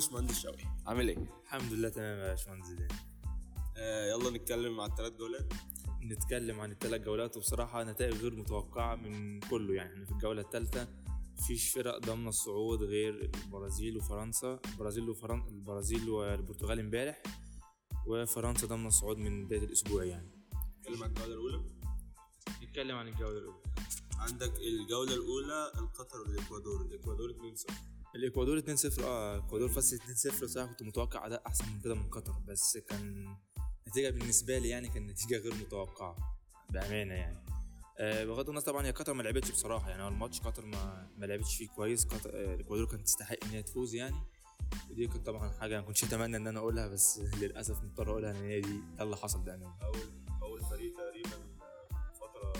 باشمهندس شوقي عامل إيه؟ الحمد لله تمام يا باشمهندس زيدان آه يلا نتكلم على الثلاث جولات. نتكلم عن الثلاث جولات وبصراحة نتائج غير متوقعة من كله. يعني إحنا في الجولة الثالثة مفيش فرق ضامنة الصعود غير البرازيل وفرنسا. البرازيل وفرن... البرازيل والبرتغال امبارح وفرنسا ضامنة الصعود من بداية الأسبوع يعني. نتكلم عن الجولة الأولى؟ نتكلم عن الجولة الأولى. عندك الجولة الأولى القطر والإكوادور. الإكوادور 2-0 الإكوادور 2-0 آه الإكوادور فازت 2-0 صراحة كنت متوقع أداء أحسن من كده من قطر بس كان نتيجة بالنسبة لي يعني كان نتيجة غير متوقعة. بأمانة يعني. آه بغض النظر طبعا هي قطر ما لعبتش بصراحة يعني هو الماتش قطر ما ما لعبتش فيه كويس. قطر آه الإكوادور كانت تستحق إن هي تفوز يعني. ودي كانت طبعا حاجة ما كنتش أتمنى إن أنا أقولها بس للأسف مضطر أقولها إن هي دي ده اللي حصل بأمانة. أول أول فريق تقريبا فترة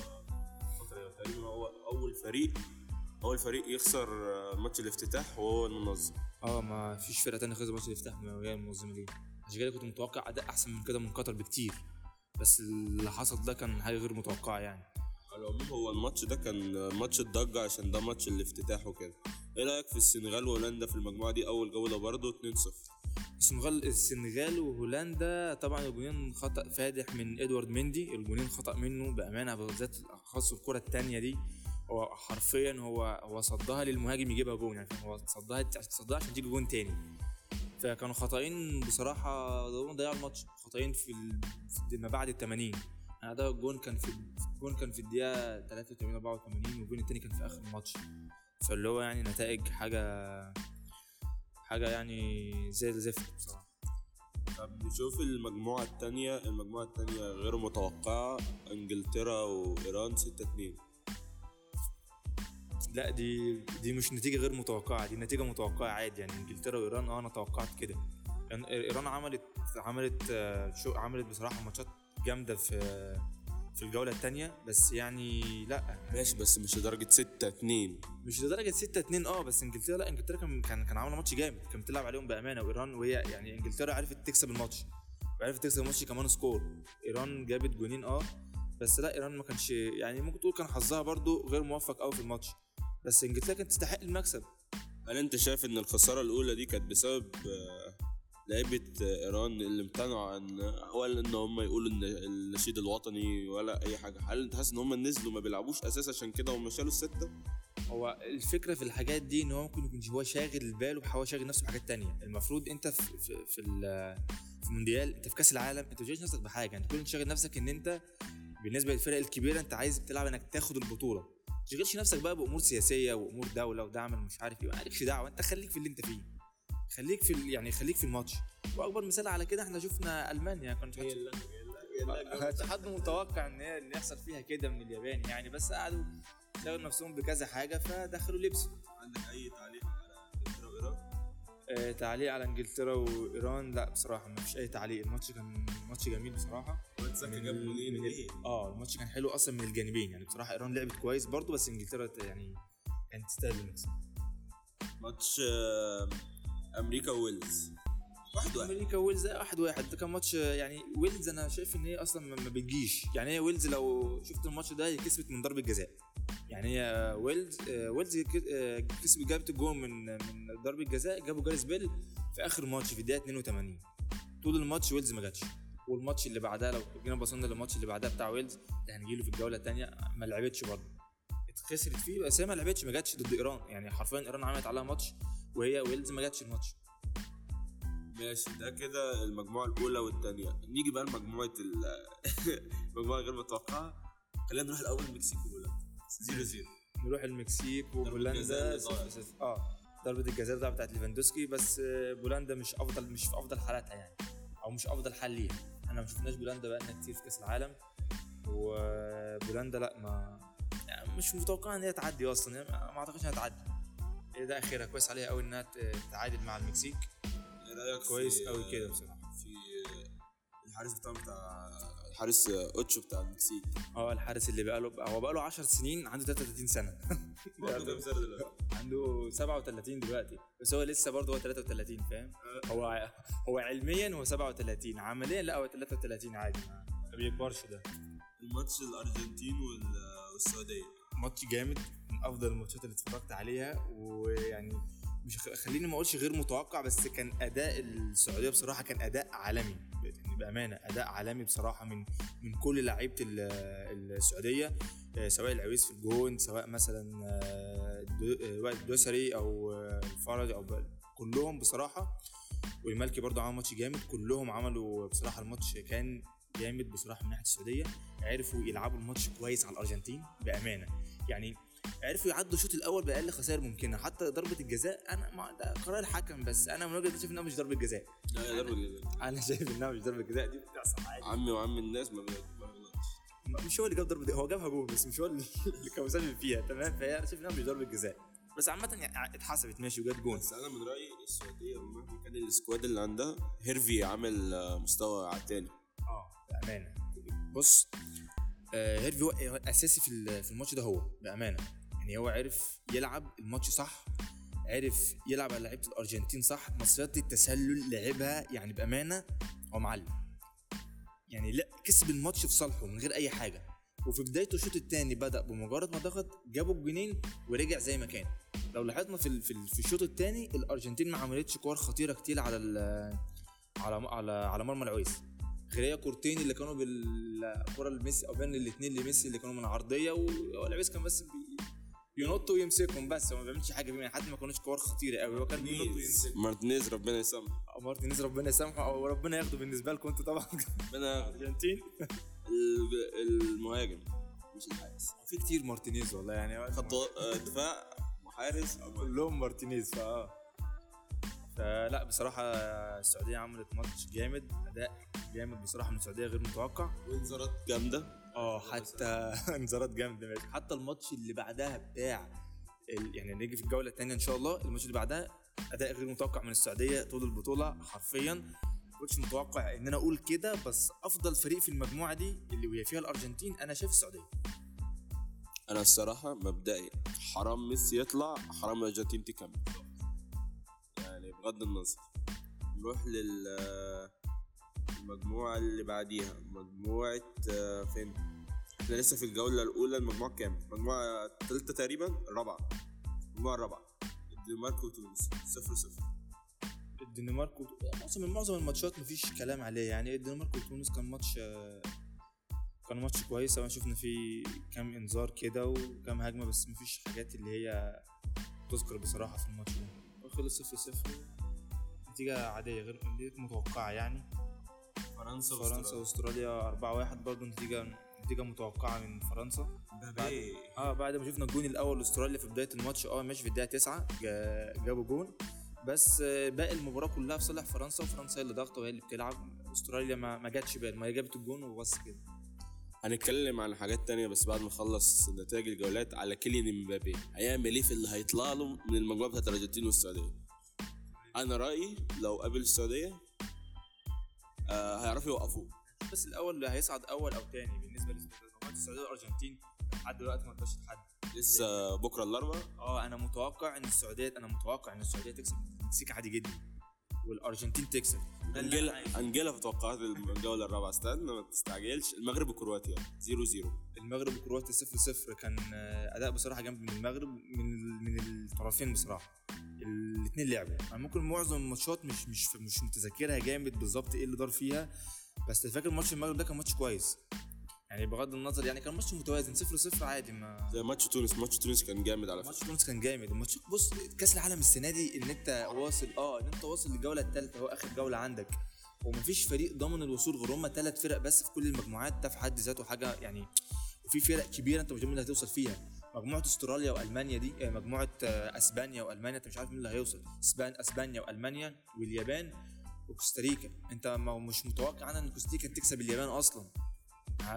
فترة تقريبا هو أول فريق أول فريق يخسر آه، ماتش الافتتاح وهو المنظم. آه ما فيش فرقة تانية خسرت ماتش الافتتاح من وهي المنظمة دي. عشان كده كنت متوقع أداء أحسن من كده من قطر بكتير. بس اللي حصل ده كان حاجة غير متوقعة يعني. على العموم هو الماتش ده كان ماتش الضجة عشان ده ماتش الافتتاح وكده. إيه رأيك في السنغال وهولندا في المجموعة دي؟ أول جولة برضه 2-0 السنغال السنغال وهولندا طبعا الجونين خطأ فادح من إدوارد مندي. الجونين خطأ منه بأمانة بالذات خاص الكره التانية دي. هو حرفيا هو هو صدها للمهاجم يجيبها جون يعني هو صدها صدها عشان تيجي جون تاني. فكانوا خطأين بصراحة ضيعوا الماتش خطأين. في ما بعد ال 80 يعني ده الجون كان في الجون كان في الدقيقة 83 84 والجون التاني كان في آخر الماتش. فاللي هو يعني نتائج حاجة حاجة يعني زي الزفت بصراحة. طب نشوف المجموعة التانية المجموعة التانية غير متوقعة؟ إنجلترا وإيران 6 2 لا دي دي مش نتيجة غير متوقعة دي نتيجة متوقعة عادي يعني إنجلترا وإيران آه أنا توقعت كده. يعني إيران عملت عملت آه، شو عملت بصراحة ماتشات جامدة في في الجولة التانية بس يعني لا. ماشي بس مش لدرجة 6 2 مش لدرجة 6 2 آه بس إنجلترا لا إنجلترا كان كان كان عاملة ماتش جامد كانت بتلعب عليهم بأمانة وإيران وهي يعني إنجلترا عرفت تكسب الماتش وعرفت تكسب الماتش كمان score. إيران جابت جونين آه بس لا إيران ما كانش يعني ممكن تقول كان حظها برضو غير موفق قوي في الماتش. بس انجلترا كانت تستحق المكسب. هل انت شايف ان الخسارة الأولى دي كانت بسبب آه، لعيبة آه، إيران اللي امتنعوا عن ولا إن هم يقولوا إن النشيد الوطني ولا أي حاجة؟ هل أنت حاسس إن هم نزلوا ما بيلعبوش أساس عشان كده هم شالوا الستة؟ هو الفكرة في الحاجات دي إن هو ممكن يكون هو شاغل باله هو شاغل نفسه بحاجات تانية. المفروض أنت في في في, في المونديال أنت في كأس العالم أنت مش نفسك بحاجة. أنت كل شاغل نفسك إن أنت بالنسبة للفرق الكبيرة أنت عايز تلعب إنك تاخد البطولة. تشغلش نفسك بقى بأمور سياسية وأمور دوله ودعم مش عارف إيه مالكش دعوة. أنت خليك في اللي أنت فيه. خليك في ال- يعني خليك في الماتش. وأكبر مثال على كده إحنا شفنا ألمانيا. كانت حد متوقع إن هي إن يحصل فيها كده من اليابان يعني بس قعدوا شغلوا نفسهم بكذا حاجة فدخلوا لبسوا. عندك أي تعليق؟ تعليق على إنجلترا وإيران. لا بصراحة ما فيش أي تعليق. الماتش كان ماتش جميل بصراحة. من جاب جولين؟ آه الماتش كان حلو أصلا من الجانبين. يعني بصراحة إيران لعبت كويس برضو بس إنجلترا يعني كانت تستاهل المكسب. ماتش آه، أمريكا وويلز. واحد واحد. أمريكا ويلز آه، واحد واحد. ده كان ماتش آه، يعني ويلز أنا شايف إن هي أصلا ما ما بتجيش. يعني هي ويلز لو شفت الماتش ده هي كسبت من ضربة جزاء. يعني هي ويلز آه، ويلز آه، كسب جابت الجون من من ضربة جزاء جابوا جاريس بيل في آخر ماتش في الدقيقة 82 طول الماتش ويلز ما جاتش. والماتش اللي بعدها لو جينا بصينا للماتش اللي بعدها بتاع ويلز يعني هنجي له في الجولة الثانية ما لعبتش برضه. خسرت فيه بس هي ما لعبتش ما جاتش ضد إيران. يعني حرفيا إيران عملت عليها ماتش وهي ويلز ما جاتش الماتش. ماشي ده كده المجموعة الأولى والثانيه نيجي بقى لمجموعة المجموعه غير متوقعة. خلينا نروح الأول المكسيك الاولى 0 0 نروح المكسيك وبولندا. آه ضربة الجزاء بتاعت ليفاندوسكي. بس آه، بولندا مش أفضل مش في أفضل حالاتها يعني أو مش أفضل حال ليها. إحنا ما شفناش بولندا بقالنا كتير في كأس العالم. وبولندا لأ ما يعني مش متوقع إن هي تعدي أصلا. يعني ما أعتقدش إنها تعدي. ده آخرها. كويس عليها قوي إنها تعادل مع المكسيك. إيه رأيك كويس قوي كده بصراحة. في الحارس بتاع الحارس أوتشو بتاع المكسيك. آه الحارس اللي بقى له هو بقى له 10 سنين عنده 33 سنة. برضه كام سنة دلوقتي؟ عنده 37 دلوقتي. بس هو لسه برضه هو 33 فاهم؟ هو هو علميا هو 37 عمليا لا هو 33 عادي. ما ما بيكبرش ده؟ الماتش الأرجنتين وال- والسعودية. ماتش جامد من أفضل الماتشات اللي اتفرجت عليها ويعني مش خليني ما أقولش غير متوقع بس كان أداء السعودية بصراحة كان أداء عالمي. بأمانة أداء عالمي بصراحة من من كل لعيبة ال- السعودية آه، سواء العويس في الجون سواء مثلا آه، آه، وائل الدوسري أو الفرج أو كلهم بصراحة. والمالكي برضه عمل ماتش جامد كلهم عملوا بصراحة الماتش كان جامد بصراحة من ناحية السعودية. عرفوا يلعبوا الماتش كويس على الأرجنتين بأمانة. يعني عرفوا يعدوا الشوط الأول بأقل خسائر ممكنة. حتى ضربة الجزاء أنا ما ده قرار الحكم بس. أنا من وجهة نظري شايف إنها مش ضربة جزاء. لا يا ضربة جزاء. أنا شايف إنها مش ضربة جزاء. دي بتحصل عادي عمي وعم الناس ما بيغلط- ما بيغلطش مش هو اللي جاب ضربه هو جابها جول بس مش هو اللي كان مسبب فيها تمام؟ فهي أنا شايف إنها مش ضربة جزاء. بس عامة يعني اتحسبت ماشي وجت جون. بس أنا من رأيي السعودية مهما كان ال squad اللي عندها هيرفي عامل آه، مستوى على التاني آه بأمانة. بص هيرفي هو هو أساسي في في الماتش ده هو بأمانة. يعني هو عرف يلعب الماتش صح عرف يلعب على لعيبة الأرجنتين صح مصيدة التسلل لعبها يعني بأمانة هو معلم. يعني لا كسب الماتش في صالحه من غير أي حاجة. وفي بدايه الشوط الثاني بدأ بمجرد ما ضغط جابوا الجونين ورجع زي ما كان. لو لاحظنا في في ال- في الشوط الثاني الأرجنتين ما عملتش كور خطيرة كتير على على على على مرمى العويس. غير هي كورتين اللي كانوا بالكره لميسي أو بين الاثنين لميسي اللي كانوا من عرضيه والعويس كان بس بي ينط ويمسكهم بس. هو ما بيعملش حاجة بيهم حتى ما كانوش كور خطيرة قوي هو كان بينط ويمسك مارتينيز ربنا يسامحه. مارتينيز ربنا يسامحه. أو ربنا ياخده بالنسبة لكم أنتوا طبعا. ربنا أرجنتين. ال- المهاجم. مش الحارس. في كتير مارتينيز والله يعني خط آه، دفاع وحارس كلهم مارتينيز فآه. فلا بصراحة السعودية عملت ماتش جامد أداء جامد بصراحة من السعودية غير متوقع. وانذارات جامدة. آه حتى انذارات جامدة ماشي. حتى الماتش اللي بعدها بتاع ال- يعني نيجي في الجولة الثانية إن شاء الله الماتش اللي بعدها أداء غير متوقع من السعودية طول البطولة حرفيا. ما كنتش متوقع إن أنا أقول كده بس أفضل فريق في المجموعة دي اللي وهي فيها الأرجنتين أنا شايف السعودية. أنا الصراحة مبدئيا حرام ميسي يطلع حرام الأرجنتين تكمل. بغض النظر. نروح لل المجموعة اللي بعديها. مجموعة آه، فين؟ إحنا لسه في الجولة الأولى. المجموعة كام؟ المجموعة التالتة تقريبا؟ الرابعة. المجموعة الرابعة. الدنمارك وتونس. صفر صفر. الدنمارك وت... معظم معظم الماتشات مفيش كلام عليه يعني الدنمارك وتونس كان ماتش كان ماتش كويس. أوي شفنا فيه كام إنذار كده وكام هجمة بس مفيش حاجات اللي هي تذكر بصراحة في الماتش ده. خلص صفر صفر. نتيجة عادية غير متوقعة يعني. فرنسا فرنسا وأستراليا 4 1 برضه نتيجة نتيجة متوقعة من فرنسا. بعد آه بعد ما شفنا الجون الأول لأستراليا في بداية الماتش آه ماشي في الدقيقة 9 جا- جابوا جون. بس آه، باقي المباراة كلها في صالح فرنسا وفرنسا هي اللي ضاغطة وهي اللي بتلعب. أستراليا ما ما جاتش بال ما جابت الجون وبس كده. هنتكلم عن حاجات تانية بس بعد ما نخلص نتائج الجولات على كيليان إمبابي. هيعمل إيه في اللي هيطلع له من المجموعة بتاعت الأرجنتين والسعودية؟ أنا رأيي لو قابل السعودية آه هيعرفوا يوقفوه. بس الأول اللي هيصعد أول أو تاني بالنسبة لمجموعه السعودية والأرجنتين لحد دلوقتي ما تقدرش تحدد لسه بكرة الأربعاء؟ آه أنا متوقع إن السعودية أنا متوقع إن السعودية تكسب. المكسيك عادي جدا. والأرجنتين تكسب. أنجيلا أنجيلا في توقعات الجولة الرابعة استنى ما تستعجلش. المغرب وكرواتيا 0 0 المغرب وكرواتيا 0 0 كان أداء بصراحة جامد من المغرب من من الطرفين بصراحة. الاثنين لعبوا. أنا ممكن معظم الماتشات مش مش مش متذكرها جامد بالظبط إيه اللي دار فيها بس فاكر ماتش المغرب ده كان ماتش كويس. يعني بغض النظر يعني كان ماتش متوازن 0 0 عادي ما زي ماتش تونس ماتش تونس كان جامد على فكرة. ماتش تونس كان جامد. الماتش بص كأس العالم السنة دي إن أنت واصل آه إن أنت واصل للجولة الثالثه هو آخر جولة عندك ومفيش فريق ضامن الوصول غير هم ثلاث فرق بس في كل المجموعات ده في حد ذاته حاجة يعني وفي فرق كبيرة أنت مش ضامن اللي هتوصل فيها. مجموعة أستراليا وألمانيا دي آه، مجموعة آه، أسبانيا وألمانيا أنت مش عارف مين اللي هيوصل. إسبان أسبانيا وألمانيا واليابان وكوستاريكا. أنت مش متوقع عنها إن كوستاريكا تكسب اليابان أصلا.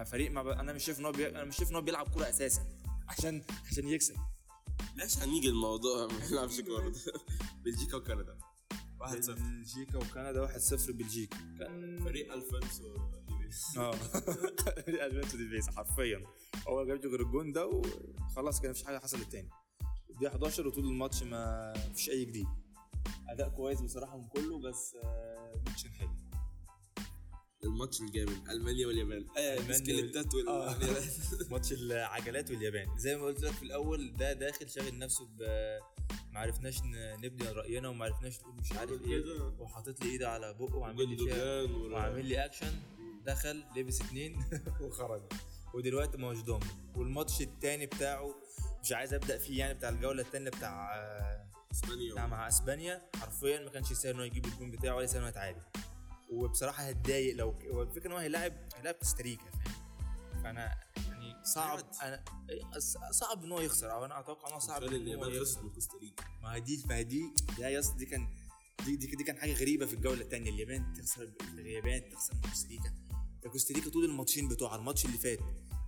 فريق ما ب... أنا مش شايف إن هو بي... أنا مش شايف إن هو بيلعب كورة أساسا. عشان عشان يكسب. لسه هنيجي الموضوع. ما نلعبش كورة. بلجيكا وكندا. 1 0 بلجيكا وكندا 1-0 بلجيكا. كان فريق الفونسو آه. ألفونسو ديفيز حرفيا. هو جاب غير الجون ده وخلاص كده مفيش حاجة حصلت تاني. الدقيقة 11 وطول الماتش ما فيش أي جديد. أداء كويس بصراحة من كله بس آه، ماتش حلو. الماتش الجامد ألمانيا واليابان. آه البسكليتات وال- آه. واليابان ماتش العجلات واليابان. زي ما قلت لك في الأول ده داخل شاغل نفسه ما عرفناش نبني رأينا وما عرفناش نقول مش عارف إيه. وحاطط لي ايده على بقه وعامل لي فيها وعامل لي أكشن. دخل لبس اتنين وخرج. ودلوقتي ما هوش ضامن والماتش التاني بتاعه مش عايز أبدأ فيه يعني بتاع الجولة التانية بتاع آه، إسبانيا. بتاع مع إسبانيا حرفيا ما كانش يسهل انه يجيب الجون بتاعه ولا يسهل انه يتعادل. وبصراحة هتضايق لو هو الفكرة إن هو هيلاعب هيلاعب كوستاريكا فاهم؟ فأنا يعني صعب عادي. أنا صعب إن هو يخسر. أو أنا أتوقع إن هو صعب إن هو يخسر. من كوستاريكا. ما هي دي ما هي دي ده يا أسطى دي كان دي, دي, دي كان حاجة غريبة في الجولة الثانية اليابان تخسر اليابان تخسر من كوستاريكا. كوستاريكا طول الماتشين بتوع الماتش اللي فات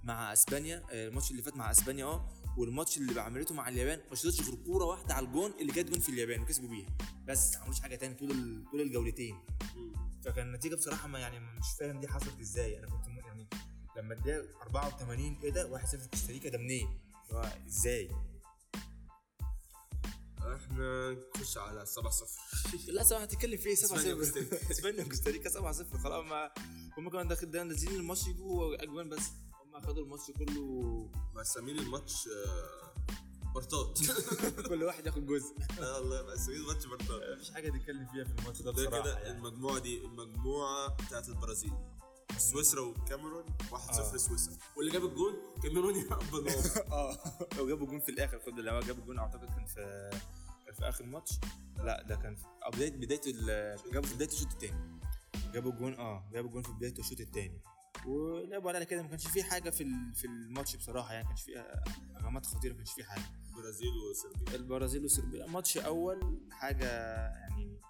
مع إسبانيا آه، الماتش اللي فات مع إسبانيا آه والماتش اللي عملته مع اليابان ما شاطتش غير كورة واحدة على الجون اللي جت جون في اليابان وكسبوا بيها. بس ما عملوش حاجة تاني طول طول الجولتين. فكان النتيجة بصراحة ما يعني مش فاهم دي حصلت إزاي. أنا كنت يعني لما الدقيقة 84 إيه ده 1-0 كوستاريكا ده منين؟ إزاي؟ إحنا نخش على 7 0 لا سامح هتتكلم في إيه؟ 7 إسبانيا 0 وكوستاريكا. إسبانيا وكوستاريكا 7 0 خلاص ما هم كانوا داخل ده نازلين الماتش يجيبوا أجوان بس. هم خدوا الماتش كله. مقسمين الماتش آه، بارتات كل واحد ياخد جزء. آه والله مقسمين الماتش بارتات مفيش حاجة نتكلم فيها في الماتش ده بصراحه كده يعني. المجموعة دي المجموعة بتاعت البرازيل. سويسرا والكاميرون 1 0 آه. سويسرا واللي جاب الجون كاميروني بالنار آه. وجابوا جون في الآخر خد اللي هو جابوا جون أعتقد كان في كان في آخر ماتش. لا ده كان في بدايه بداية ال- جابوا في بداية الشوط الثاني جابوا جون آه جابوا جون في بداية الشوط الثاني ولعبوا على كده ما كانش فيه حاجة في في الماتش بصراحة يعني ما كانش فيه هجمات خطيره ما كانش فيه حاجة. البرازيل وصربيا. البرازيل وصربيا. ماتش أول حاجة يعني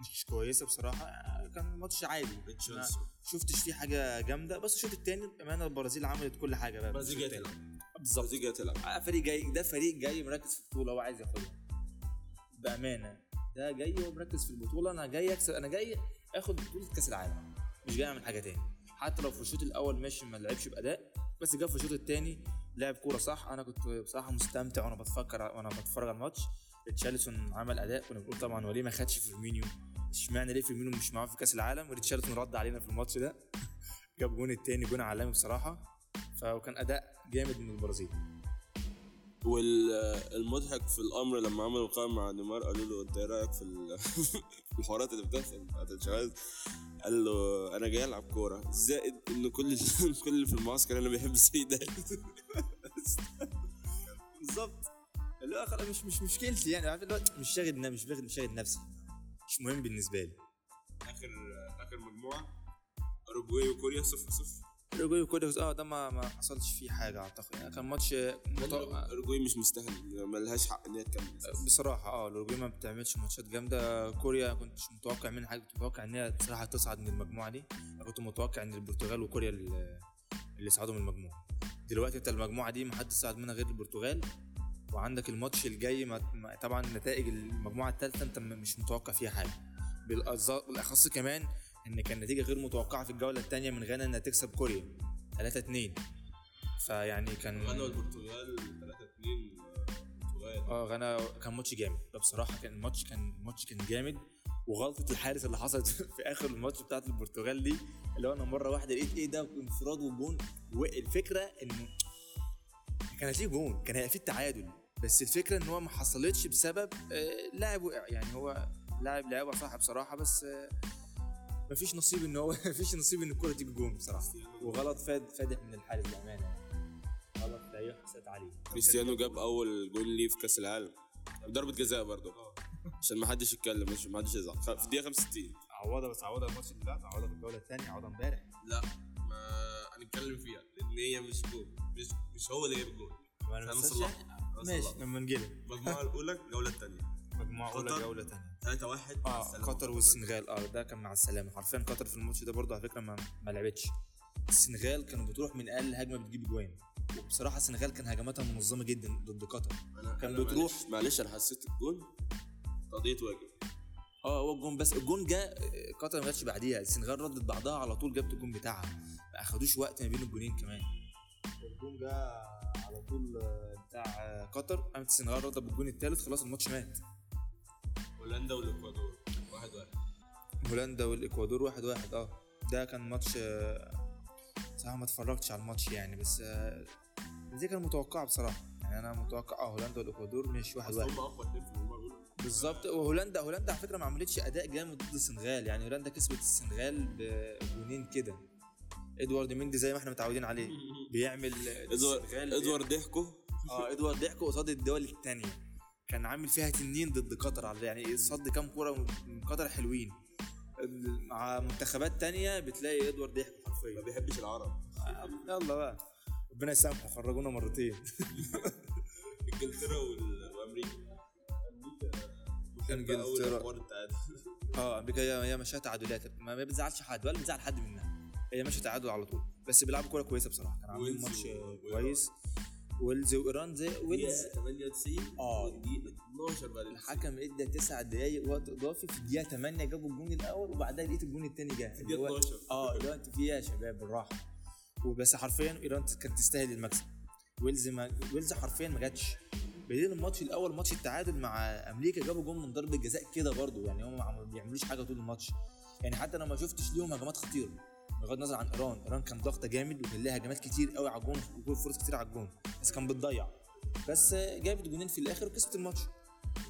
مش كويسة بصراحة كان ماتش عادي. ما شفتش فيه حاجة جامدة. بس الشوط الثاني بأمانة البرازيل عملت كل حاجة بقى. البرازيل جاية. تلعب. بالظبط. البرازيل جاية تلعب. آه، فريق جاي ده فريق جاي مركز في البطولة هو عايز ياخدها. بأمانة. ده جاي ومركز في البطولة. أنا جاي أكسب أنا جاي آخد بطولة كأس العالم. مش جاي أعمل حاجة تاني. حتى لو في الشوط الأول ماشي ما لعبش بأداء بس جه في الشوط الثاني لعب كورة صح. أنا كنت بصراحة مستمتع وأنا بتفكر وأنا بتفرج على الماتش. ريتشارلسون عمل أداء كنا بنقول طبعا هو ليه ما خدش فيرمينيو؟ اشمعنى ليه فيرمينيو مش معاه في كأس العالم؟ وريتشارلسون رد علينا في الماتش ده. جاب جون التاني جون عالمي بصراحة. فكان أداء جامد من البرازيل. والمضحك في الأمر لما عملوا لقاء مع نيمار قالوا له أنت إيه رأيك في ال- في الحوارات اللي بتحصل بتاعت الشباب قال له أنا جاي ألعب كورة. زائد ان كل كل اللي في المعسكر أنا بيحب السيد ده بالظبط اللي هو خلاص مش مش مشكلتي يعني. عارف اللي مش شاغل مش شاغل مش شاغل نفسي. مش مهم بالنسبة لي. اخر آخر مجموعة. أوروجواي وكوريا 0 0 الاوروجواي وكوريا آه ده ما ما حصلش فيه حاجة أعتقد. يعني كان ماتش متوقع اوروجواي مش مستاهل ما لهاش حق إن هي تكمل. بصراحة آه الاوروجواي ما بتعملش ماتشات جامدة. كوريا كنتش متوقع منها حاجة كنت متوقع إن هي بصراحه تصعد من المجموعة دي. أنا كنت متوقع إن البرتغال وكوريا اللي اللي صعدوا من المجموعة. دلوقتي أنت المجموعة دي ما حد صعد منها غير البرتغال. وعندك الماتش الجاي ما طبعا نتائج المجموعة الثالثه أنت مش متوقع فيها حاجة. بالأخص كمان إن كان نتيجة غير متوقعة في الجولة الثانية من غانا إنها تكسب كوريا 3 2 فيعني كان غانا والبرتغال 3 2 البرتغال. آه غانا كان ماتش جامد. ده بصراحة كان الماتش كان الماتش كان جامد. وغلطة الحارس اللي حصلت في آخر الماتش بتاعت البرتغال دي اللي هو أنا مرة واحدة لقيت إيه ده؟ انفراد وجون. والفكرة انه كان هتلاقيه جون كان هيبقى فيه التعادل. بس الفكرة إن هو ما حصلتش بسبب آه، لاعب وقع. يعني هو لاعب لعبها صح بصراحة بس آه، مفيش نصيب إن هو مفيش نصيب إن الكره تيجي جون بصراحة. وغلط فاد فادح من الحارس بأمانة يعني. غلط لا يحسد عليه. كريستيانو جاب أول جول ليه في كأس العالم. ضربة جزاء برضه. عشان ما حدش يتكلم ما حدش يزعل في الدقيقة 65 عوضها بس عوضها الماتش اللي فات عوضها في الجوله الثانية عوضها امبارح. لا ما هنتكلم فيها لأن هي مش جول مش مش هو اللي جايب الجول ما أنا ماشي. لما نجيلها. المجموعة الأولى الجولة الثانية. مجموعة أولى. جوله ثانية 3 1 آه قطر والسنغال. آه ده كان مع السلامة. حرفيا قطر في الماتش ده برضه على فكرة ما, ما لعبتش. السنغال كانوا بتروح من أقل هجمة بتجيب جوان. وبصراحة السنغال كان هجماتها منظمة جدا ضد قطر. كان بتروح- معلش, معلش أنا حسيت الجول قضية واجب. آه هو الجون بس. الجون جه قطر ما جاتش بعديها. السنغال ردت بعدها على طول جابت الجون بتاعها. ما أخدوش وقت ما بين الجونين كمان. الجون جه على طول آه، بتاع آه، قطر. قامت السنغال ردت بالجون الثالث خلاص الماتش مات. هولندا والإكوادور. 1 1 هولندا والإكوادور واحد واحد آه. ده كان ماتش آه، صراحة ما اتفرجتش على الماتش يعني بس آه، دي كان متوقعة بصراحة. يعني أنا متوقع آه هولندا والإكوادور مش واحد واحد. بالظبط. وهولندا هولندا على فكرة ما عملتش أداء جامد ضد السنغال. يعني هولندا كسبت السنغال بجونين كده. إدوارد ميندي زي ما إحنا متعودين عليه. بيعمل إدوارد ادوارد ضحكوا آه إدوارد ضحكوا قصاد الدول الثانية كان عامل فيها تنين ضد قطر على يعني صد كام كورة من قطر حلوين. مع منتخبات تانية بتلاقي إدوارد ما حرفيا. بيحبش العرب. آه، يلا بقى. ربنا يسامحه خرجونا مرتين. إنجلترا وأمريكا. التعادل. آه أمريكا هي ماشيه تعادلات ما ما بتزعلش حد ولا بتزعل حد منها. هي ماشيه تعادل على طول. بس بيلعبوا كورة كويسة بصراحة. كانوا عاملين ماتش كويس. ويلز وإيران زي ويلز. دقيقة 98 آه. والدقيقة 12 بعد الحكم ادى تسع دقايق وقت إضافي. في الدقيقة 8 جابوا الجون الأول وبعدها لقيت الجون الثاني جه. اللي هو 12. آه اللي هو انت في إيه يا شباب بالراحة. وبس حرفيا إيران كانت تستاهل المكسب. ويلز ما ويلز حرفيا ما جاتش. بدليل الماتش الأول ماتش التعادل مع أمريكا جابوا جون من ضربة جزاء كده برضو. يعني هم ما بيعملوش حاجة طول الماتش. يعني حتى أنا ما شفتش ليهم هجمات خطيرة. بغض النظر عن إيران إيران كان ضاغطه جامد وكان لها هجمات كتير قوي على الجون وكل فرص كتير على الجون بس كان بتضيع. بس جابت جونين في الآخر وكسبت الماتش.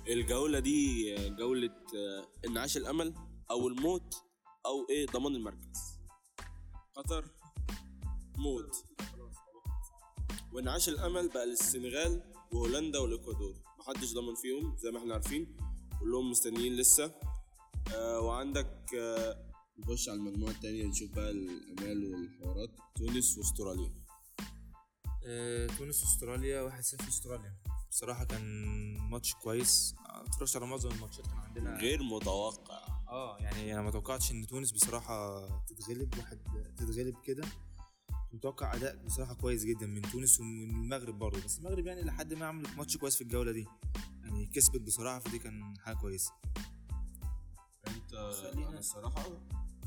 الجولة دي جولة آه، انعاش الأمل أو الموت أو إيه؟ ضمان المركز. قطر موت. وانعاش الأمل بقى للسنغال وهولندا والإكوادور. محدش ضمن فيهم زي ما إحنا عارفين كلهم مستنيين لسه. آه وعندك آه نخش على المجموعة التانية نشوف بقى الأمال والحوارات. تونس وأستراليا. آه، تونس وأستراليا 1-0 استراليا بصراحة كان ماتش كويس. اتفرجت على معظم الماتشات. كان عندنا غير متوقع. آه يعني أنا ما توقعتش إن تونس بصراحة تتغلب. واحد تتغلب كده. متوقع أداء بصراحة كويس جدا من تونس ومن المغرب برضه. بس المغرب يعني لحد ما عملت ماتش كويس في الجولة دي. يعني كسبت بصراحة فدي كان حاجة كويسة. أنت خلينا- أنا الصراحة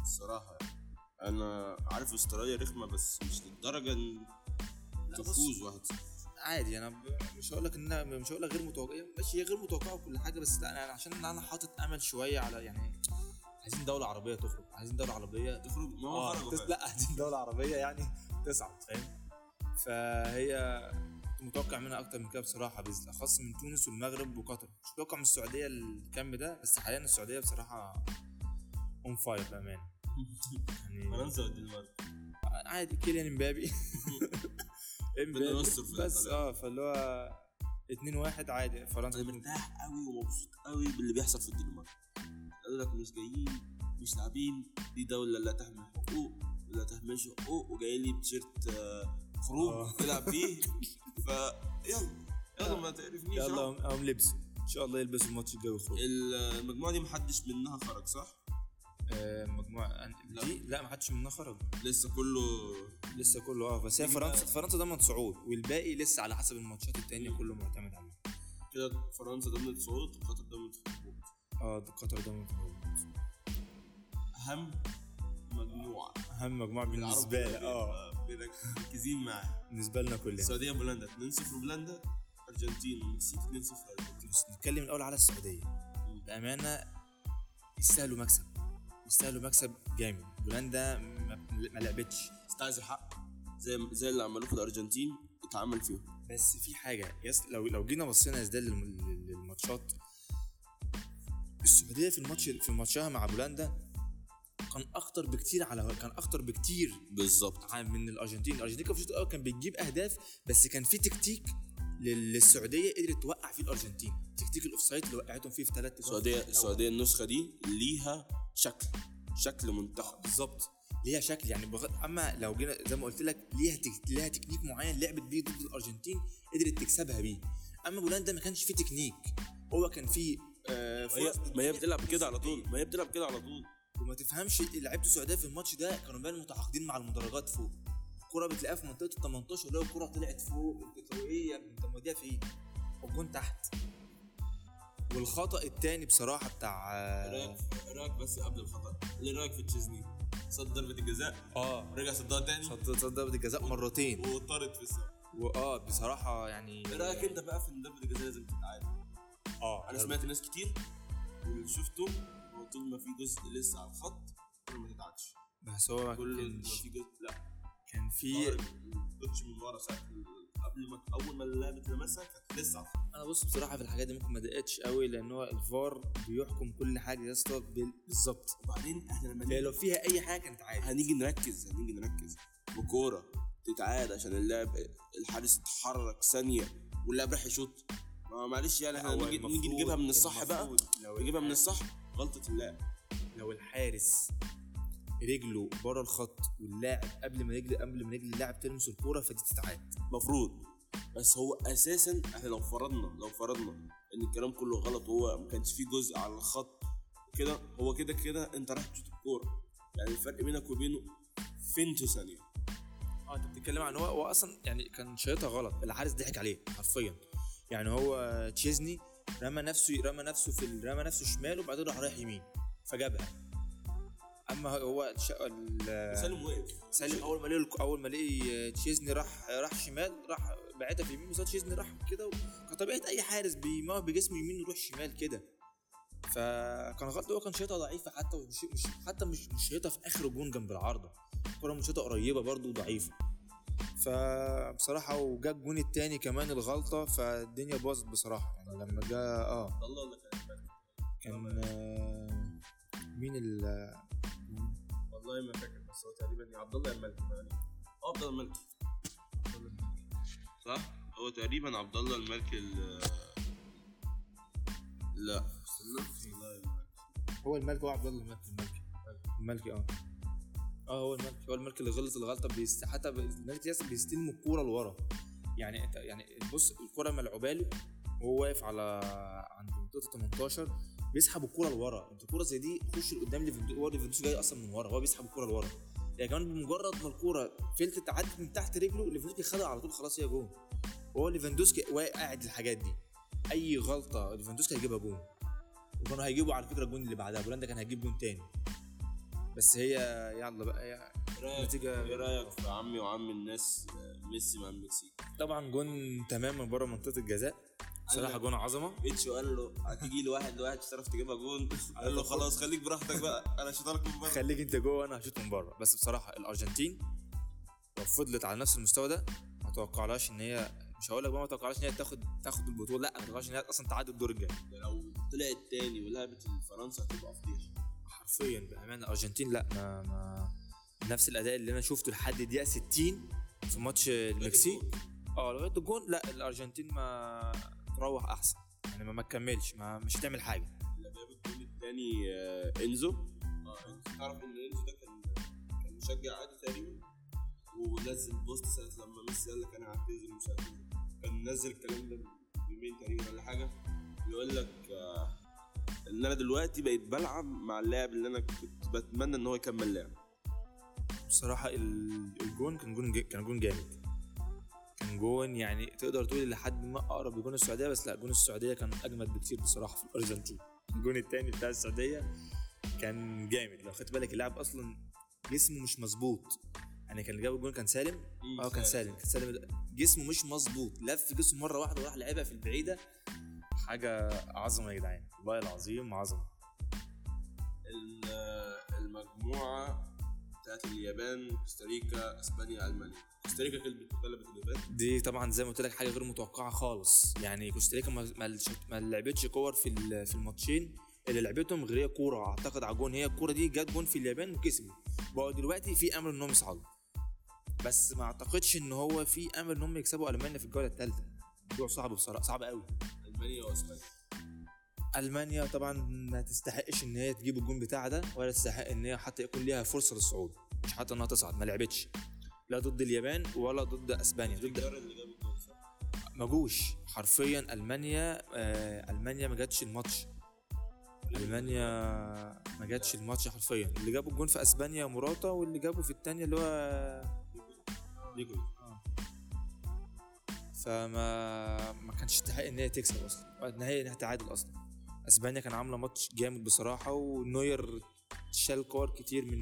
الصراحة أنا عارف إستراليا رخمة بس مش للدرجة إن. تفوز واحد عادي أنا مش هقول لك ان مش هقول لك غير متوقع ماشي هي غير متوقعة وكل حاجة بس لا أنا عشان أنا حاطط أمل شوية على يعني عايزين دولة عربية تخرج عايزين دولة عربية تخرج؟ ما هو خرجوا تس... لا عايزين دولة عربية يعني تصعد فاهم؟ فهي متوقع منها أكتر من كده بصراحة بالاخص من تونس والمغرب وقطر. مش متوقع من السعودية الكم ده بس حاليا السعودية بصراحة on fire بأمانة. يعني فرنسا والدنمارك عادي كيليان امبابي. امبابي. بس. آه فاللي هو 2 1 عادي فرنسا أنا مرتاح قوي ومبسوط قوي باللي بيحصل في الدنمارك. قال لك مش جايين مش لاعبين دي دولة لا تحمل حقوق ولا تهملش حقوق وجاي لي بتيشيرت آه، خروج آه. تلعب بيه. ف يلا يلا ما تعرفنيش يلا. قوم- قوم لبسوا. إن شاء الله يلبسوا الماتش الجاي ويخرجوا. المجموعة دي محدش منها خرج صح؟ آه، مجموعه. دي؟ لا ما حدش منها خرج. لسه كله لسه كله آه بس هي فرنسا فرنسا ضمن صعود والباقي لسه على حسب الماتشات التانية كله معتمد عليه كده فرنسا ضمنت صعود وقطر ضمنت هبوط آه قطر ضمن صعود أهم مجموعة. أهم مجموعة بالنسبة لي آه. مركزين معاها بالنسبة لنا كلنا. السعودية بولندا 2-0 بولندا أرجنتين المكسيك 2-0 أرجنتين. بس نتكلم الأول على السعودية. بأمانة يستاهلوا مكسب. يستاهلوا مكسب جامد. بولندا ما, لعبتش. استاهلوا الحق. زي زي اللي عملوه في الأرجنتين اتعمل فيهم. بس في حاجة بس لو لو جينا بصينا إزاي للم- للماتشات. السعودية في الماتش في ماتشها مع بولندا كان أخطر بكتير على كان أخطر بكتير بالظبط. من الأرجنتين. الأرجنتين كان في الشوط الأول كان بتجيب أهداف بس كان في تكتيك للسعودية قدرت توقع فيه الأرجنتين. تكتيك الاوفسايد اللي وقعتهم فيه في ثلاث السعودية السعودية النسخة دي ليها شكل شكل منتخب. بالظبط. ليها شكل يعني بغ... أما لو جينا زي ما قلت لك ليها تك... ليها تكنيك معين لعبت بيه ضد الأرجنتين قدرت تكسبها بيه. أما بولندا ما كانش فيه تكنيك. هو كان فيه آه ما هي بتلعب كده على. طول. ما هي بتلعب كده على طول. وما تفهمش لعيبه السعودية في الماتش ده كانوا بقى متعاقدين مع المدرجات فوق. الكرة بتلاقيها في منطقة ال 18 لو الكرة طلعت فوق انت إيه يا ابني انت موديها فين؟ والجون تحت. والخطأ التاني بصراحة بتاع إيه رأيك إيه رأيك بس قبل الخطأ؟ إيه رأيك في تشيزني؟ صد ضربة الجزاء؟ آه. رجع صدها تاني؟ صد صد ضربة الجزاء مرتين. وطارت في السما. واه بصراحة يعني إيه رأيك أنت بقى في ان ضربة الجزاء لازم تتعاد آه أنا سمعت ناس كتير واللي شفته هو طول ما في جزء لسه على الخط ما تتعادش بس هو كل ما في جزء لا. كان في التاتش من ورا ساعة قبل ما أول ما اللعبة تلمسها كانت لسه. أنا بص بصراحة في الحاجات دي ممكن ما دقتش قوي لأن هو الفار بيحكم كل حاجة يا اسطى بال- بالظبط. وبعدين إحنا لما لو فيها أي حاجة كانت عادي. هنيجي نركز هنيجي نركز. بكورة تتعاد عشان اللاعب الحارس اتحرك ثانية واللاعب راح يشوط. ما معلش يعني إحنا نيجي, نيجي نجيبها من الصح بقى. نجيبها من الصح غلطة اللاعب لو الحارس رجله بره الخط واللاعب قبل ما رجل قبل ما رجل اللاعب تلمس الكورة فدي تتعاد مفروض. بس هو أساسا إحنا لو فرضنا لو فرضنا إن الكلام كله غلط وهو ما كانش فيه جزء على الخط كده هو كده كده أنت رايح تشوط الكورة. يعني الفرق بينك وبينه فينتو ثانية؟ آه أنت بتتكلم عن هو هو أصلا يعني كان شايطها غلط. الحارس ضحك عليه حرفيا. يعني هو تشيزني رمى نفسه رمى نفسه في رمى نفسه شمال وبعدين راح رايح يمين. فجابها. أما هو الش... ال... سالم وقف سالم أول ما لقي أول ما لقي تشيزني راح راح شمال راح بعتها في يمين تشيزني راح كده كطبيعه أي حارس بيموت بجسمه يمين يروح شمال كده. فكان غلط هو كان شايطها ضعيفة حتى مش مش حتى مش مش شايطها في آخر الجون جنب العارضة. الكره مش شايطها قريبة برضه وضعيفه فبصراحه وجا الجون التاني كمان الغلطة فالدنيا باظت بصراحة. يعني لما جا آه. الله ولا كان كان آه، مين ال والله ما فاكر بس هو تقريبا يا عبد الله يا الملك يعني آه عبد الله الملك. صح؟ هو تقريبا عبد الله الملك ال لا. استنى لا هو الملك هو عبد الله الملك. الملكي الملكي آه. آه هو الملك. هو الملك اللي غلط الغلطه بيست... حتى ب- الملك ياسر بيستلم الكورة لورا. يعني انت يعني بص الكورة ملعوبة له وهو واقف على عند منطقة 18 بيسحب الكورة لورا. انت الكوره زي دي خش لقدام ليفاندوسكي هو ليفاندوسكي جاي أصلا من ورا هو بيسحب الكورة لورا. يعني كمان بمجرد ما الكورة فلتت عدت من تحت رجله ليفاندوسكي خدها على طول خلاص هي جون. وهو ليفاندوسكي واقع قاعد الحاجات دي. أي غلطة ليفاندوسكي هيجيبها جون. وكانوا هيجيبوا على فكرة الجون اللي بعدها. بولندا كان هيجيب جون تاني. بس هي يلا بقى هي رأيك؟ إيه رأيك في عمي وعم الناس ميسي مع المكسيك طبعا جون تماما بره منطقة الجزاء. بصراحة قال جون عظمة. تشيزني قال له هتيجي لي واحد لواحد مش هتعرف تجيبها جون. قال له خلاص خليك براحتك بقى أنا شطارك من بره خليك أنت جوه وأنا هشوط من بره. بس بصراحة الأرجنتين لو فضلت على نفس المستوى ده ما اتوقعلهاش إن هي مش هقول لك بقى ما اتوقعلهاش إن هي تاخد تاخد البطولة لا ما اتوقعش إن هي أصلا تعدي الدور الجاي. لو طلعت تاني ولعبت فرنسا هتبقى فضيحه حرفيا بأمانة الأرجنتين لا ما, ما نفس الأداء اللي أنا شفته لحد الدقيقه 60 في ماتش المكسيك. آه لغاية الجون لا الأرجنتين ما تروح أحسن. يعني ما, ما تكملش ما مش هتعمل حاجة. اللي جاب الجول التاني آه، إنزو. آه إنزو تعرف إن إنزو ده كان كان مشجع عادي تقريبا ونزل بوست ساعة لما ميسي قال لك أنا هعتزل مش هعتزل. كان نزل الكلام ده يومين تقريبا ولا حاجة. بيقول لك آه، إن أنا دلوقتي بقيت بلعب مع اللاعب اللي أنا كنت بتمنى إن هو يكمل لعب. بصراحة ال- الجون كان جون كان جون جامد. كان جون يعني تقدر تقول لحد ما أقرب لجون السعودية بس لأ جون السعودية كان أجمد بكتير بصراحة في الارجنتين الجون الثاني بتاع السعودية كان جامد. لو خدت بالك اللاعب أصلا جسمه مش مظبوط. يعني كان اللي جاب الجون كان سالم؟ آه كان سالم كان سالم. جسمه مش مظبوط. لف جسمه مرة واحدة وراح لعبها في البعيدة. حاجة عظمة يا جدعان. والله العظيم عظمة. ال- المجموعة بتاعت اليابان كوستاريكا إسبانيا ألمانيا. كوستاريكا كسبت غلبت اليابان؟ دي طبعا زي ما قلت لك حاجة غير متوقعة خالص. يعني كوستاريكا ما ما لعبتش كورة في في الماتشين. اللي لعبتهم غير كورة. أعتقد على جون هي الكورة دي جت جون في اليابان وكسبوا بقوا دلوقتي في أمل إنهم يصعدوا. بس ما أعتقدش إن هو في أمل إنهم يكسبوا ألمانيا في الجولة الثالثه الموضوع صعب بصراحة صعب قوي ألمانيا وإسبانيا. ألمانيا طبعا ما تستحقش إن هي تجيب الجون بتاعها ده ولا تستحق إن هي حتى يكون ليها فرصة للصعود. مش حتى إنها تصعد ما لعبتش. لا ضد اليابان ولا ضد أسبانيا. ضد؟ ما جوش. حرفيا ألمانيا آه ألمانيا ما جاتش الماتش. ألمانيا ما جاتش الماتش حرفيا. اللي جابوا الجون في أسبانيا موراتا واللي جابوا في الثانية اللي هو ليجو فما ما كانش تستحق إن هي تكسب أصلا. إن هي انها تعادل أصلا. أسبانيا كان عاملة ماتش جامد بصراحة ونوير شال كور كتير من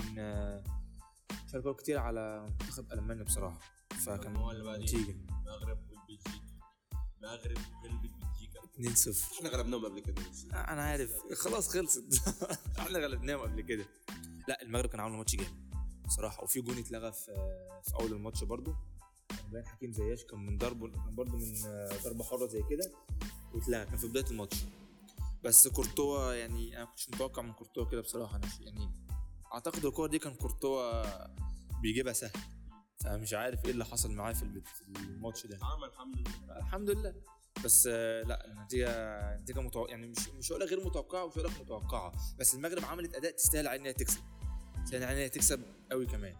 شال كور كتير على منتخب ألمانيا بصراحة. فكان هو اللي بعدين. نتيجة. المغرب والبلجيكا المغرب غلبت بلجيكا. 2-0 إحنا غلبناهم قبل كده. أنا عارف. خلاص خلصت. إحنا غلبناهم قبل كده. لا المغرب كان عامل ماتش جامد بصراحة. وفي جون اتلغى في في أول الماتش برضو كان باين حكيم زياش كان من ضربه كان برضه من ضربة حرة زي كده واتلغى. كان في بداية الماتش. بس كورتوا يعني أنا كنتش متوقع من كورتوا كده بصراحة. أنا يعني أعتقد الكورة دي كان كورتوا بيجيبها سهل. فمش عارف إيه اللي حصل معاه في الماتش ده. عمل الحمد لله. الحمد لله. بس آه، لا النتيجه النتيجة متوقع يعني مش مش هقول غير متوقعة ومش هقول متوقعة. بس المغرب عملت أداء تستاهل على انها تكسب. تستاهل على انها تكسب قوي كمان.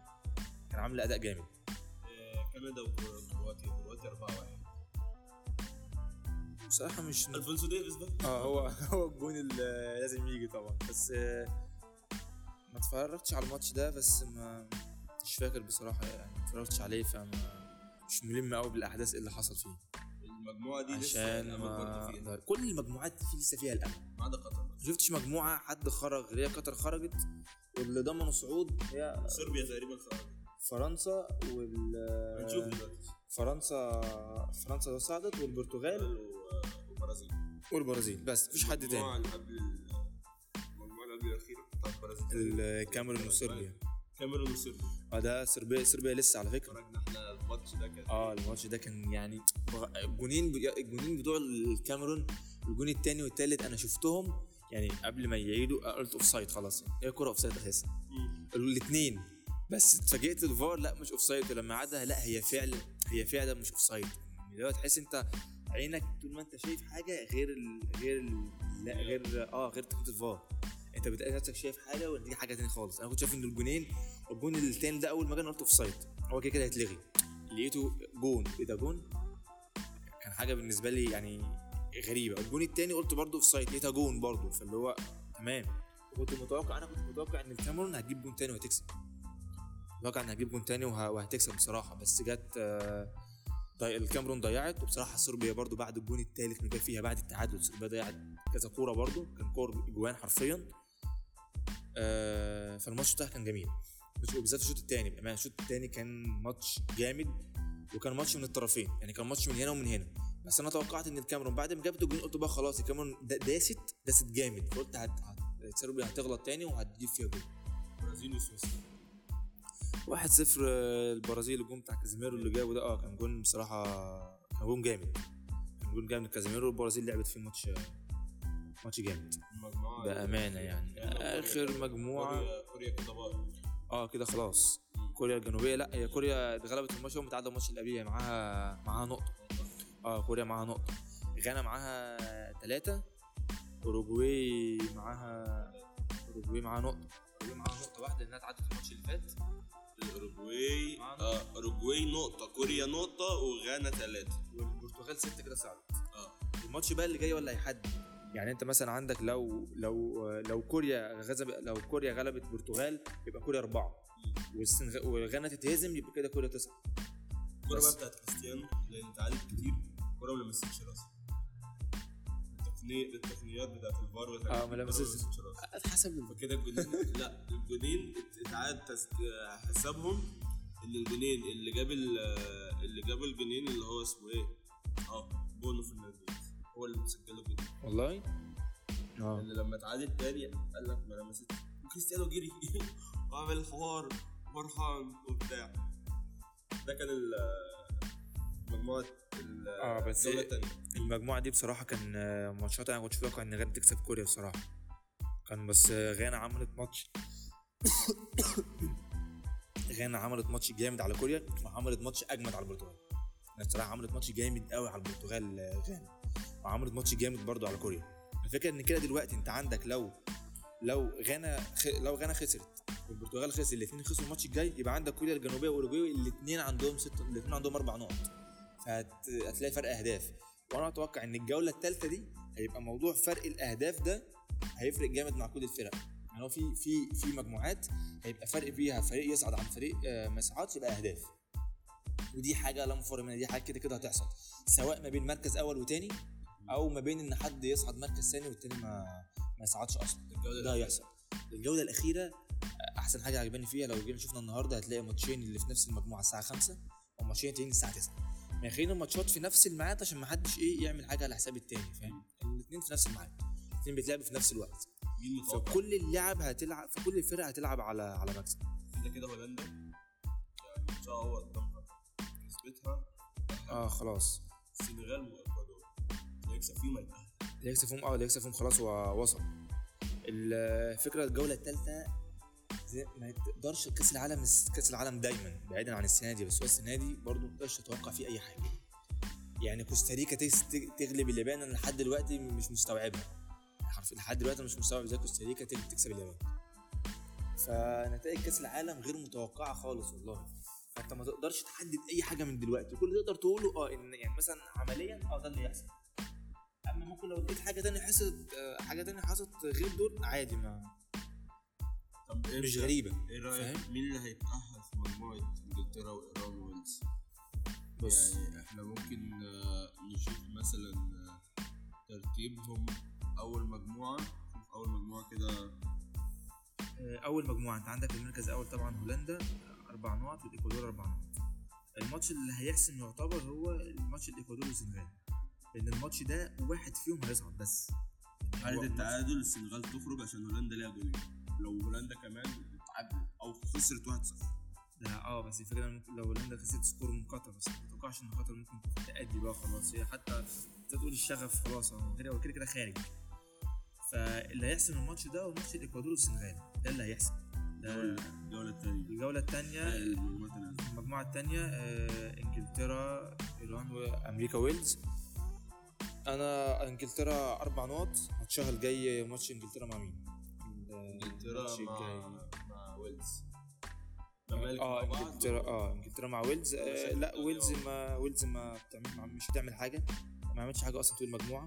كان عامله أداء جامد. آه، كندا وكرواتيا. كرواتيا 4 1 بصراحة مش الفونسو ديفيس بقى آه هو هو الجون اللي لازم يجي طبعا. بس آه، ما اتفرجتش على الماتش ده بس ما مش فاكر بصراحة يعني. ما اتفرجتش عليه فما مش ملم قوي بالأحداث اللي حصل فيه. المجموعة دي لسه عشان الأمل برضه ما كل المجموعات دي لسه فيها الأمل. ما عدا قطر. ما شفتش مجموعة حد خرج غير هي قطر خرجت واللي ضمنوا صعود هي صربيا تقريبا خرجت. فرنسا وال هنشوف دلوقتي. فرنسا فرنسا صعدت والبرتغال والبرازيل. والبرازيل. بس مفيش حد تاني. اللي قبل ال- المجموعة اللي قبل الاخيره بتاعت البرازيل الكاميرون وصربيا. كاميرون وصربيا. آه ده صربيا صربيا لسه على فكرة. اتفرجنا إحنا الماتش ده كان آه الماتش ده كان يعني الجونين الجونين بتوع الكاميرون الجون التاني والتالت أنا شفتهم يعني قبل ما يعيدوا قلت offside خلاص. هي كوره offside أساسا. الاثنين بس اتفاجئت الفار لا مش offside ولما عادها لا هي فعلا هي فعلا مش offside يعني لو تحس انت عينك طول ما انت شايف حاجة غير ال غير ال لا غير آه غير تقنيه الفار. انت بتلاقي نفسك شايف حاجة ودي حاجة تانية خالص. أنا كنت شايف إن الجونين الجون التاني ده أول ما جه قلت offside هو كده كده هيتلغي. لقيته جون. إيه ده جون؟ كان حاجة بالنسبة لي يعني غريبة. الجون التاني قلت برضه offside لقيتها جون برضه. فاللي هو تمام. كنت متوقع أنا كنت متوقع إن الكاميرون هتجيب جون تاني وهتكسب. متوقع انها هتجيب جون تاني وه- وهتكسب بصراحة. بس جت آه،. الكاميرون ضيعت وبصراحة صربيا برضو بعد الجون الثالث اللي جه فيها بعد التعادل صربيا ضيعت كذا كورة برضو. كان كور جوان حرفيا. آه فالماتش ده كان جميل. وبالذات الشوط الثاني بأمانة الشوط الثاني كان ماتش جامد وكان ماتش من الطرفين. يعني كان ماتش من هنا ومن هنا. بس أنا توقعت إن الكاميرون بعد ما جابت الجون قلت بقى خلاص الكاميرون داست داست جامد. فقلت. صربيا هتغلط تاني وهتجيب فيها جون. برازيل وسويسرا. 1 0 البرازيل الجون بتاع كازيميرو اللي جابه ده. آه كان جون بصراحة كان جون جامد. كان جون جامد. كازيميرو والبرازيل لعبت فيه ماتش ماتش جامد. بأمانة يعني. آخر مجموعة. كوريا كوريا كده آه كده خلاص. كوريا الجنوبية. لا هي كوريا اتغلبت الماتش. ومتعادله الماتش اللي قبليه معاها معاها نقطة. آه كوريا معاها نقطة. غانا معاها ثلاثة أوروجواي معاها أوروجواي معاها نقطة. أوروجواي معاها نقطة واحدة لأنها اتعادلت الماتش اللي فات. الاوروجواي. آه اوروجواي نقطة كوريا نقطة وغانا ثلاثة والبرتغال ستة كده صعدت آه. الماتش بقى اللي جاي ولا هيحدد يعني انت مثلا عندك لو لو لو كوريا غلبت لو كوريا غلبت البرتغال يبقى كوريا أربعة. والسنغ- وغانا تتهزم يبقى كده كوريا تسعة. الكوره بقى. بتاعت كريستيانو لأن اتعادل كتير. الكوره ما لمستش راسه التقنيه التقنيات بتاعت الفار والحاجات آه، لمستش. راسه حسب فكده الجونين لا الجونين اتعاد حسابهم إن الجونين اللي جاب ال- اللي جاب الجونين اللي هو اسمه إيه؟ آه بونو فرنانديز. هو اللي مسجل الجون والله؟ آه. اللي لما اتعادل تاني قال لك ما لمست وكريستيانو جري وعمل حوار فرحان وبتاع. ده كان ال- آه، بس المجموعة دي بصراحة كان آه، ماتشات أنا كنت متوقع إن غانا تكسب كوريا بصراحة. كان بس آه، غانا عملت ماتش. غانا عملت ماتش جامد على كوريا وعملت ماتش أجمد على البرتغال. يعني بصراحة عملت ماتش جامد قوي على البرتغال آه، غانا. وعملت ماتش جامد برضو على كوريا. الفكرة إن كده دلوقتي أنت عندك لو لو غانا خ... لو غانا خسرت والبرتغال خسر الاثنين خسروا الماتش الجاي يبقى عندك كوريا الجنوبية واوروجواي الاثنين عندهم ست الاثنين عندهم أربع نقط. فهتلاقي فرق أهداف. وأنا أتوقع إن الجولة الثالثه دي هيبقى موضوع فرق الأهداف ده هيفرق جامد مع كل الفرق. يعني هو في في في مجموعات هيبقى فرق فيها فريق يصعد عن فريق آه، ما يصعدش يبقى أهداف. ودي حاجة لا مفر منها دي حاجة كده كده هتحصل. سواء ما بين مركز أول وتاني أو ما بين إن حد يصعد مركز ثاني والتاني ما ما يصعدش أصلا. الجولة ده هيحصل. الجولة الأخيرة أحسن حاجة عجباني فيها لو جينا شفنا النهارده هتلاقي ماتشين اللي في نفس المجموعة الساعة 5 وماتشين تانيين الساعة 9 خلينا الماتشات في نفس الميعاد عشان ما حدش إيه يعمل حاجة على حساب التاني فاهم؟ الاثنين في نفس الميعاد الاثنين بيتلعبوا في نفس الوقت. مين فكل اللعب هتلعب فكل الفرق هتلعب على على مكسب. كده كده هولندا يعني ان شاء الله قدامها. بنسبتها آه خلاص. السنغال والاكوادور اللي يكسب فيهم هيتاهل اللي يكسب فيهم آه اللي يكسب فيهم خلاص هو وصل. الفكرة الجولة الثالثه ما تقدرش كأس العالم كأس العالم دايما بعيدا عن السنة دي بس هو السنة دي برضه ما تقدرش تتوقع فيه أي حاجة. يعني كوستاريكا تغلب اليابان أنا لحد دلوقتي مش مستوعبها. حرف لحد دلوقتي مش مستوعب إزاي كوستاريكا تك- تكسب اليابان. فنتائج كأس العالم غير متوقعة خالص والله. فأنت ما تقدرش تحدد أي حاجة من دلوقتي. كل اللي تقدر تقوله آه إن يعني مثلا عمليا آه ده اللي يحصل. أما ممكن لو لقيت حاجة تانية حصلت آه، حاجة تانية حصلت غير دول عادي ما طب إيه مش رأيك- غريبة. إيه رأيك؟ مين اللي هيتأهل في مجموعة إنجلترا وإيران وويلز؟ بص. يعني إحنا ممكن آه، نشوف مثلا آه، ترتيبهم أول مجموعة. شوف أول مجموعة كده. آه، أول مجموعة. أنت عندك المركز الأول طبعا هولندا أربع نقط والإكوادور أربع نقط. الماتش اللي هيحسم يعتبر هو الماتش الإكوادور والسنغال. لأن الماتش ده واحد فيهم هيصعد بس. حالة الماتش- التعادل السنغال تخرج عشان هولندا ليها جونين لو هولندا كمان تعادلت أو خسرت 1-0 ده آه بس الفكرة ممكن لو هولندا خسرت score من قطر بس ما اتوقعش إن قطر ممكن تأدي بقى خلاص. هي حتى تقول للشغف خلاص هو كده كده كده خارج. فاللي هيحسم الماتش ده هو ماتش الإكوادور والسنغال. ده اللي هيحسم. ده الجولة الثانية الجوله الثانية الثانية المجموعة التانية. آه، إنجلترا ايران وأمريكا ويلز. أنا إنجلترا أربع نقط. ماتشها الجاي ماتش إنجلترا مع مين؟ انجلترا الماتش مع الجاي. مع ويلز. آه. انجلترا آه انجلترا مع ويلز. آه لا ويلز. ما ويلز ما بتعمل مش هتعمل حاجة. ما عملتش حاجة أصلا طول المجموعة.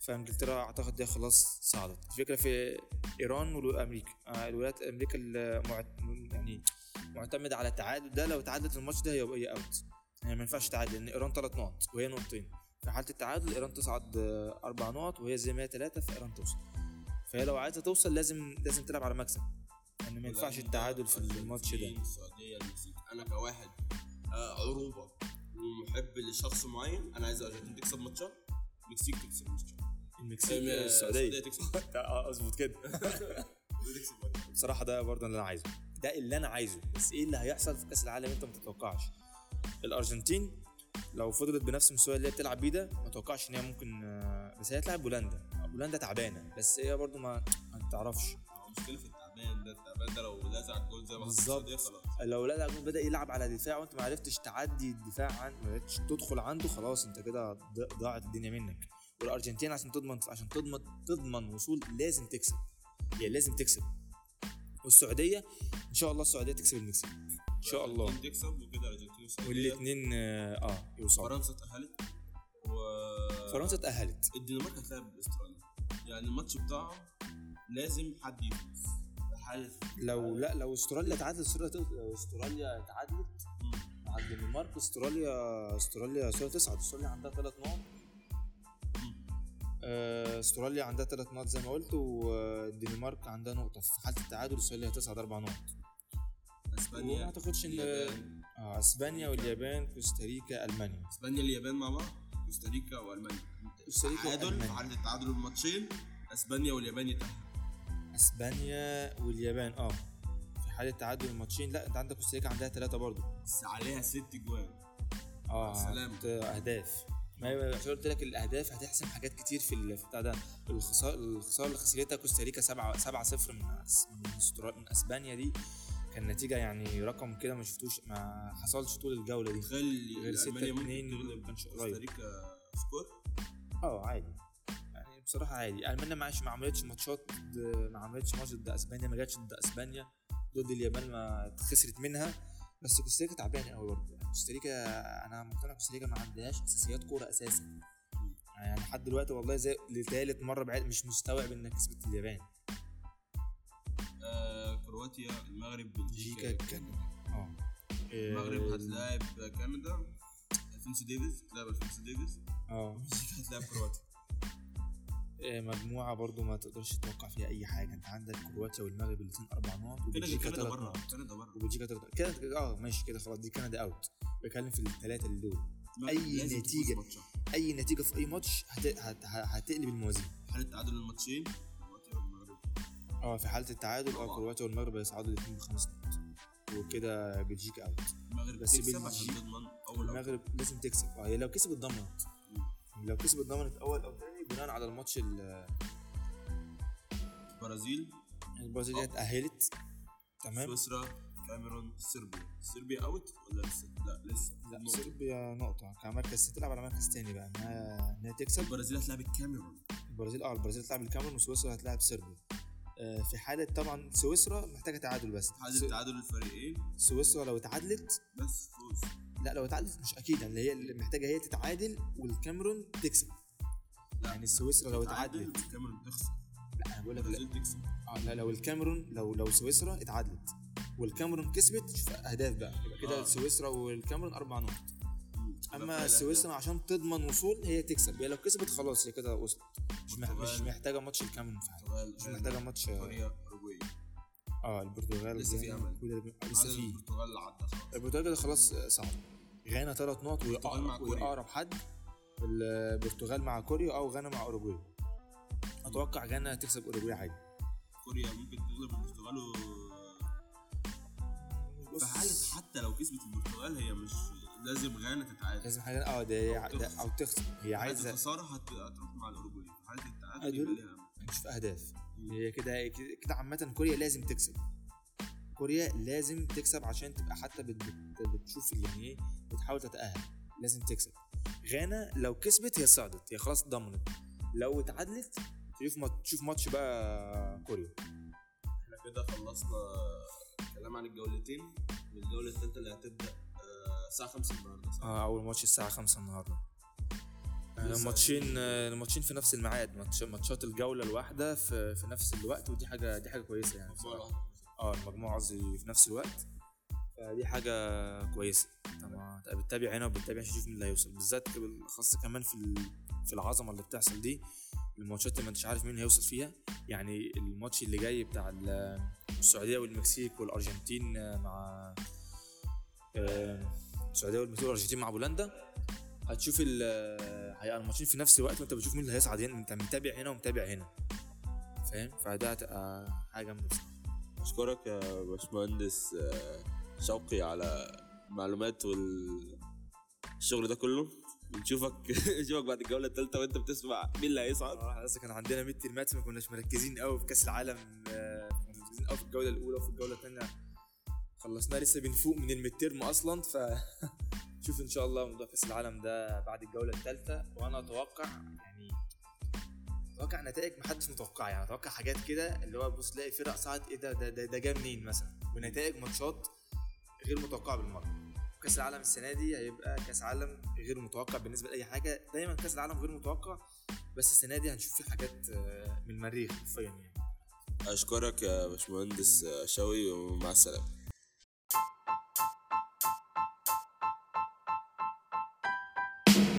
فانجلترا أعتقد دي خلاص صعدت. الفكرة في إيران وامريكا آه الولايات أمريكا المعت... يعني معتمد على التعادل ده. لو تعادلت الماتش ده هيبقى هي out يعني ما ينفعش تعادل لأن إيران ثلاث نقط وهي نقطتين. في حالة التعادل إيران تصعد آه، أربع نقط وهي زي ما هي ثلاثة فإيران توصل. فهي لو عايزة توصل لازم لازم تلعب على مكسب. يعني ما ينفعش التعادل في الماتش ده. السعودية المكسيك أنا كواحد آه، عروبة ومحب لشخص معين أنا عايز الارجنتين تكسب ماتشات المكسيك تكسب ماتشات. المكسيك آه، السعودية. تكسب. أظبط كده. بصراحة ده برضه اللي أنا عايزه. ده اللي أنا عايزه. بس إيه اللي هيحصل في كأس العالم أنت ما تتوقعش؟ الأرجنتين لو فضلت بنفس المستوى اللي هي بتلعب بيه ده ما اتوقعش إن هي ممكن آه، بس هي هتلعب بولندا. بولندا تعبانة بس هي برضه ما ما تعرفش. هو مشكلة في التعبان ده التعبان ده لو لازع الجول زي ما بالظبط. لو لا لاعب بدأ يلعب على دفاع وانت ما عرفتش تعدي الدفاع عن ما عرفتش تدخل عنده خلاص انت كده ضاعت الدنيا منك. والأرجنتين عشان تضمن عشان تضمن تضمن وصول لازم تكسب. هي لازم تكسب. والسعودية إن شاء الله السعودية تكسب المكسيك إن شاء الله. تكسب وكده الأرجنتين والاثنين آه يوصلوا. فرنسا اتأهلت و فرنسا اتأهلت. الدنمارك هتلعب استراليا يعني الماتش بتاعهم لازم حد يفوز. حالة لو لا لو استراليا تعادلت استراليا لو استراليا تعادلت مع الدنمارك استراليا استراليا استراليا تصعد استراليا عندها ثلاث نقط. آه، استراليا عندها ثلاث نقط زي ما قلت والدنمارك عندها نقطة. في حالة التعادل استراليا هتصعد أربع نقط. إسبانيا. وما إن اليابان. آه إسبانيا واليابان كوستاريكا ألمانيا. إسبانيا اليابان مع بعض؟ كوستاريكا وألمانيا. كوستاريكا تعادل حالة التعادل الماتشين أسبانيا واليابان يتأهلوا أسبانيا واليابان آه. في حالة تعادل الماتشين لا أنت عندك كوستاريكا عندها ثلاثة برضو بس عليها ست جوان. آه سلام. أهداف. ما هي عشان قلت لك الأهداف هتحسم حاجات كتير في ال- في بتاع ده. الخساره الخسارة اللي خسرتها كوستاريكا 7 7 0 من من أسبانيا دي. كان نتيجة يعني رقم كده ما شفتوش ما حصلش طول الجولة دي. تخيل غير ستة ألمانيا اتنين ممكن تغلب كانش قريب. كوستاريكا score؟ آه عادي. يعني بصراحة عادي. ألمانيا معلش ما عملتش ماتشات ما عملتش ماتش ضد أسبانيا ما جاتش ضد أسبانيا. ضد اليابان ما خسرت منها. بس كوستاريكا تعبانة قوي برضه. يعني كوستاريكا أنا مقتنع كوستاريكا ما عندهاش أساسيات كورة أساسا. يعني لحد دلوقتي والله زي لثالث مرة بعيد مش مستوعب إنها كسبت اليابان. آه كرواتيا المغرب بلجيكا كندا آه. المغرب آه، هتلاعب كندا. الفونسو ديفيز تلعب الفونسو ديفيز. آه. بلجيكا هتلاعب كرواتيا. آه، مجموعة برضو ما تقدرش تتوقع فيها أي حاجة. أنت عندك كرواتيا والمغرب الاثنين أربع نقط وبلجيكا كندا بره كندا بره. وبلجيكا ثلاث نقط. كده آه ماشي كده خلاص دي كندا out بتكلم في الثلاثه اللي دول. أي نتيجة. أي نتيجة في أي ماتش هت... هت... هتقلب الموازين. حالة تعادل الماتشين. آه في حالة التعادل آه. كرواتيا والمغرب هيصعدوا الاثنين بخمس نقط وكده بلجيكا out المغرب بس تكسب عشان تضمن أول المغرب لازم تكسب. آه هي لو كسبت ضمنت. لو كسبت ضمنت أول أو تاني بناء على الماتش ال- البرازيل البرازيل دي اتاهلت تمام؟ سويسرا كاميرون صربيا. صربيا out ولا لسه؟ لا لسه. لا. صربيا نقطة. كمركز تلعب على مركز تاني بقى. انها إنها تكسب. البرازيل هتلعب الكاميرون. البرازيل آه البرازيل هتلعب الكاميرون وسويسرا هتلعب صربيا. في حالة طبعا سويسرا محتاجة تعادل بس. تعادل تعادل الفريقين سويسرا لو اتعادلت بس فوز. لا لو اتعادلت مش أكيد يعني هي اللي محتاجة هي تتعادل والكاميرون تكسب. لا. يعني سويسرا لو تعادل اتعادلت الكاميرون تخسر. لا أنا بقول لك لا. تكسب. آه، لا لو الكاميرون لو لو سويسرا اتعادلت والكاميرون كسبت شوف أهداف بقى. يبقى كده آه. سويسرا والكاميرون أربع نقط. أما سويسرا عشان تضمن وصول هي تكسب. هي لو كسبت خلاص هي كده وصلت. مش مش. محتاجة ماتش الكاميرون مش محتاجة ماتش آه البرتغال لسه في ده- لسه في. البرتغال عدى خلاص البرتغال خلاص صعب غانا ثلاث نقط وهي البرتغال مع أقرب- كوريا. وهي اقرب حد. البرتغال مع كوريا أو غانا مع أوروجواي. أتوقع غانا تكسب أوروجواي عادي كوريا ممكن تغلب البرتغال و... حالة حتى لو كسبت البرتغال هي مش لازم غانا تتعادل. لازم حاجة آه ده. أو تخسر. هي عايزه الخسارة هت- هتروح مع الأوروجواي. في حالة التعادل. يبقى ليها أمل. مش في أهداف. هي كده كده- عامة كوريا لازم تكسب. كوريا لازم تكسب عشان تبقى حتى بت بت بتشوف يعني إيه بتحاول تتأهل. لازم تكسب. غانا لو كسبت هي صعدت. هي خلاص ضمنت. لو اتعادلت تشوف تشوف ماتش بقى كوريا. إحنا كده خلصنا كلام عن الجولتين. والجولة الثالثة اللي هتبدأ آه، الساعة 5 النهاردة صح؟ آه أول ماتش الساعة 5 النهارده. آه، لسه ماتشين آه، الماتشين في نفس الميعاد ماتش ماتشات الجولة الواحدة في, في نفس الوقت ودي حاجة دي حاجة كويسة يعني. آه المجموعة قصدي في نفس الوقت. فدي حاجة كويسة. طبعا بتتابع هنا وبتتابع عشان تشوف مين اللي هيوصل. بالذات خاصة كمان في في العظمة اللي بتحصل دي الماتشات اللي ما انتش عارف مين هيوصل فيها. يعني الماتش اللي جاي بتاع ال- السعودية والمكسيك والأرجنتين مع آه، السعودية والمكسيك والأرجنتين مع بولندا. هتشوف ال هيبقى الماتشين في نفس الوقت وأنت بتشوف مين اللي هيصعد هنا. أنت متابع هنا ومتابع هنا. فاهم؟ فده هتبقى حاجة جامدة بصراحة. أشكرك يا باشمهندس آه، شوقي على المعلومات والشغل ده كله. نشوفك نشوفك بعد الجولة الثالثة وأنت بتسمع مين اللي هيصعد. آه لسه كان عندنا midterm ات ما كناش مركزين قوي في كأس العالم آه، كنا مركزين قوي في الجولة الأولى وفي الجولة الثانية خلصناه لسه بنفوق من ال midterm أصلا ف شوف إن شاء الله موضوع كأس العالم ده بعد الجولة الثالثه وأنا أتوقع يعني أتوقع نتائج محدش متوقعها يعني أتوقع حاجات كده اللي هو بص تلاقي فرق صعد إيه ده ده ده, ده جه منين مثلا؟ ونتائج ماتشات غير متوقعة بالمرة. كأس العالم السنة دي هيبقى كأس عالم غير متوقع بالنسبة لأي حاجة. دايما كأس العالم غير متوقع بس السنة دي هنشوف فيه حاجات آه، من المريخ حرفيا يعني. أشكرك يا باشمهندس آه، شوقي ومع السلامة.